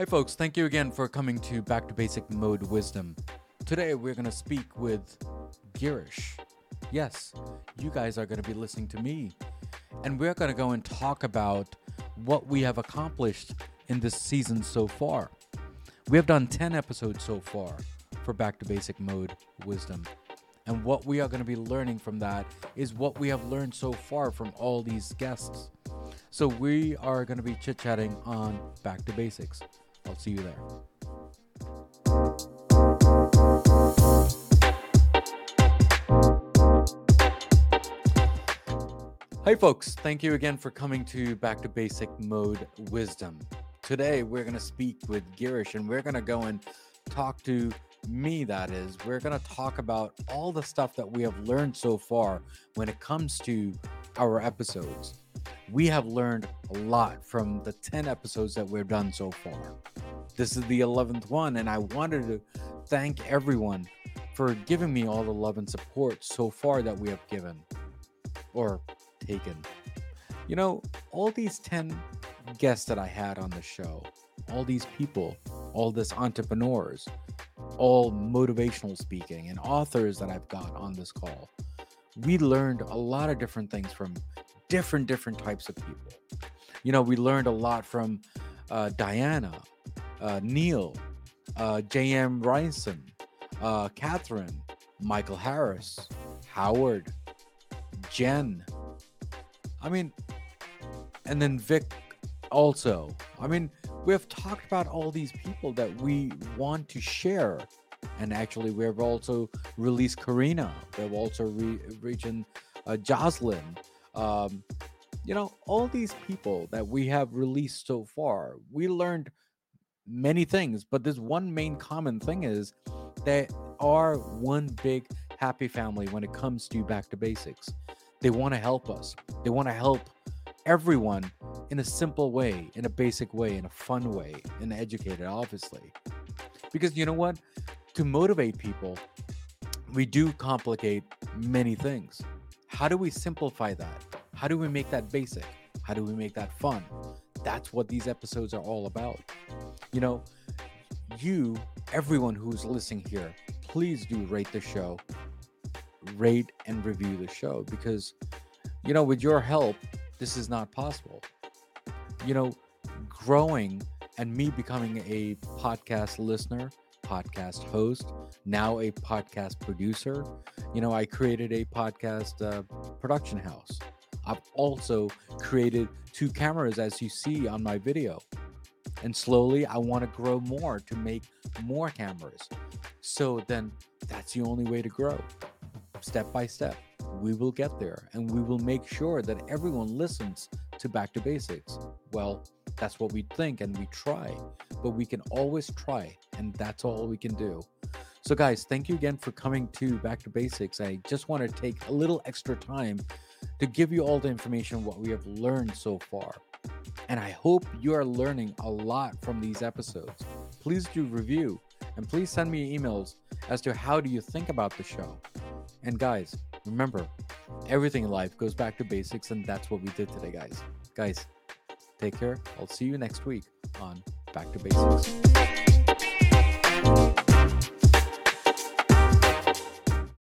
Hi, folks. Thank you again for coming to Back to Basic Mode Wisdom. Today, we're going to speak with Girish. Yes, you guys are going to be listening to me. And we're going to go and talk about what we have accomplished in this season so far. We have done 10 episodes so far for Back to Basic Mode Wisdom. And what we are going to be learning from that is what we have learned so far from all these guests. So we are going to be chit chatting on Back to Basics. I'll see you there. Hi, folks. Thank you again for coming to Back to Basic Mode Wisdom. Today, we're going to speak with Girish and we're going to go and talk to me, that is. We're going to talk about all the stuff that we have learned so far when it comes to our episodes. We have learned a lot from the 10 episodes that we've done so far. This is the 11th one, and I wanted to thank everyone for giving me all the love and support so far that we have given or taken. You know, all these 10 guests that I had on the show, all these people, all these entrepreneurs, all motivational speaking and authors that I've got on this call. We learned a lot of different things from different different types of people. You know, we learned a lot from uh, Diana, Neil, uh, J.M. Ryanson, uh, Catherine, Michael Harris, Howard, Jen. I mean, and then Vic also. I mean, we have talked about all these people that we want to share. And actually, we have also released Karina. We have also re- reached uh, Jocelyn. Um, you know, all these people that we have released so far, we learned many things, but this one main common thing is they are one big happy family when it comes to back to basics. They want to help us. They want to help everyone in a simple way, in a basic way, in a fun way, and educated, obviously. Because you know what? To motivate people, we do complicate many things. How do we simplify that? How do we make that basic? How do we make that fun? That's what these episodes are all about. You know, you, everyone who's listening here, please do rate the show, rate and review the show because, you know, with your help, this is not possible. You know, growing and me becoming a podcast listener, podcast host, now a podcast producer. You know, I created a podcast uh, production house. I've also created two cameras, as you see on my video. And slowly, I want to grow more to make more cameras. So then that's the only way to grow. Step by step, we will get there and we will make sure that everyone listens to Back to Basics. Well, that's what we think and we try, but we can always try, and that's all we can do. So, guys, thank you again for coming to Back to Basics. I just want to take a little extra time to give you all the information what we have learned so far. And I hope you are learning a lot from these episodes. Please do review and please send me emails as to how do you think about the show. And guys, remember, everything in life goes back to basics, and that's what we did today, guys. Guys, take care. I'll see you next week on Back to Basics.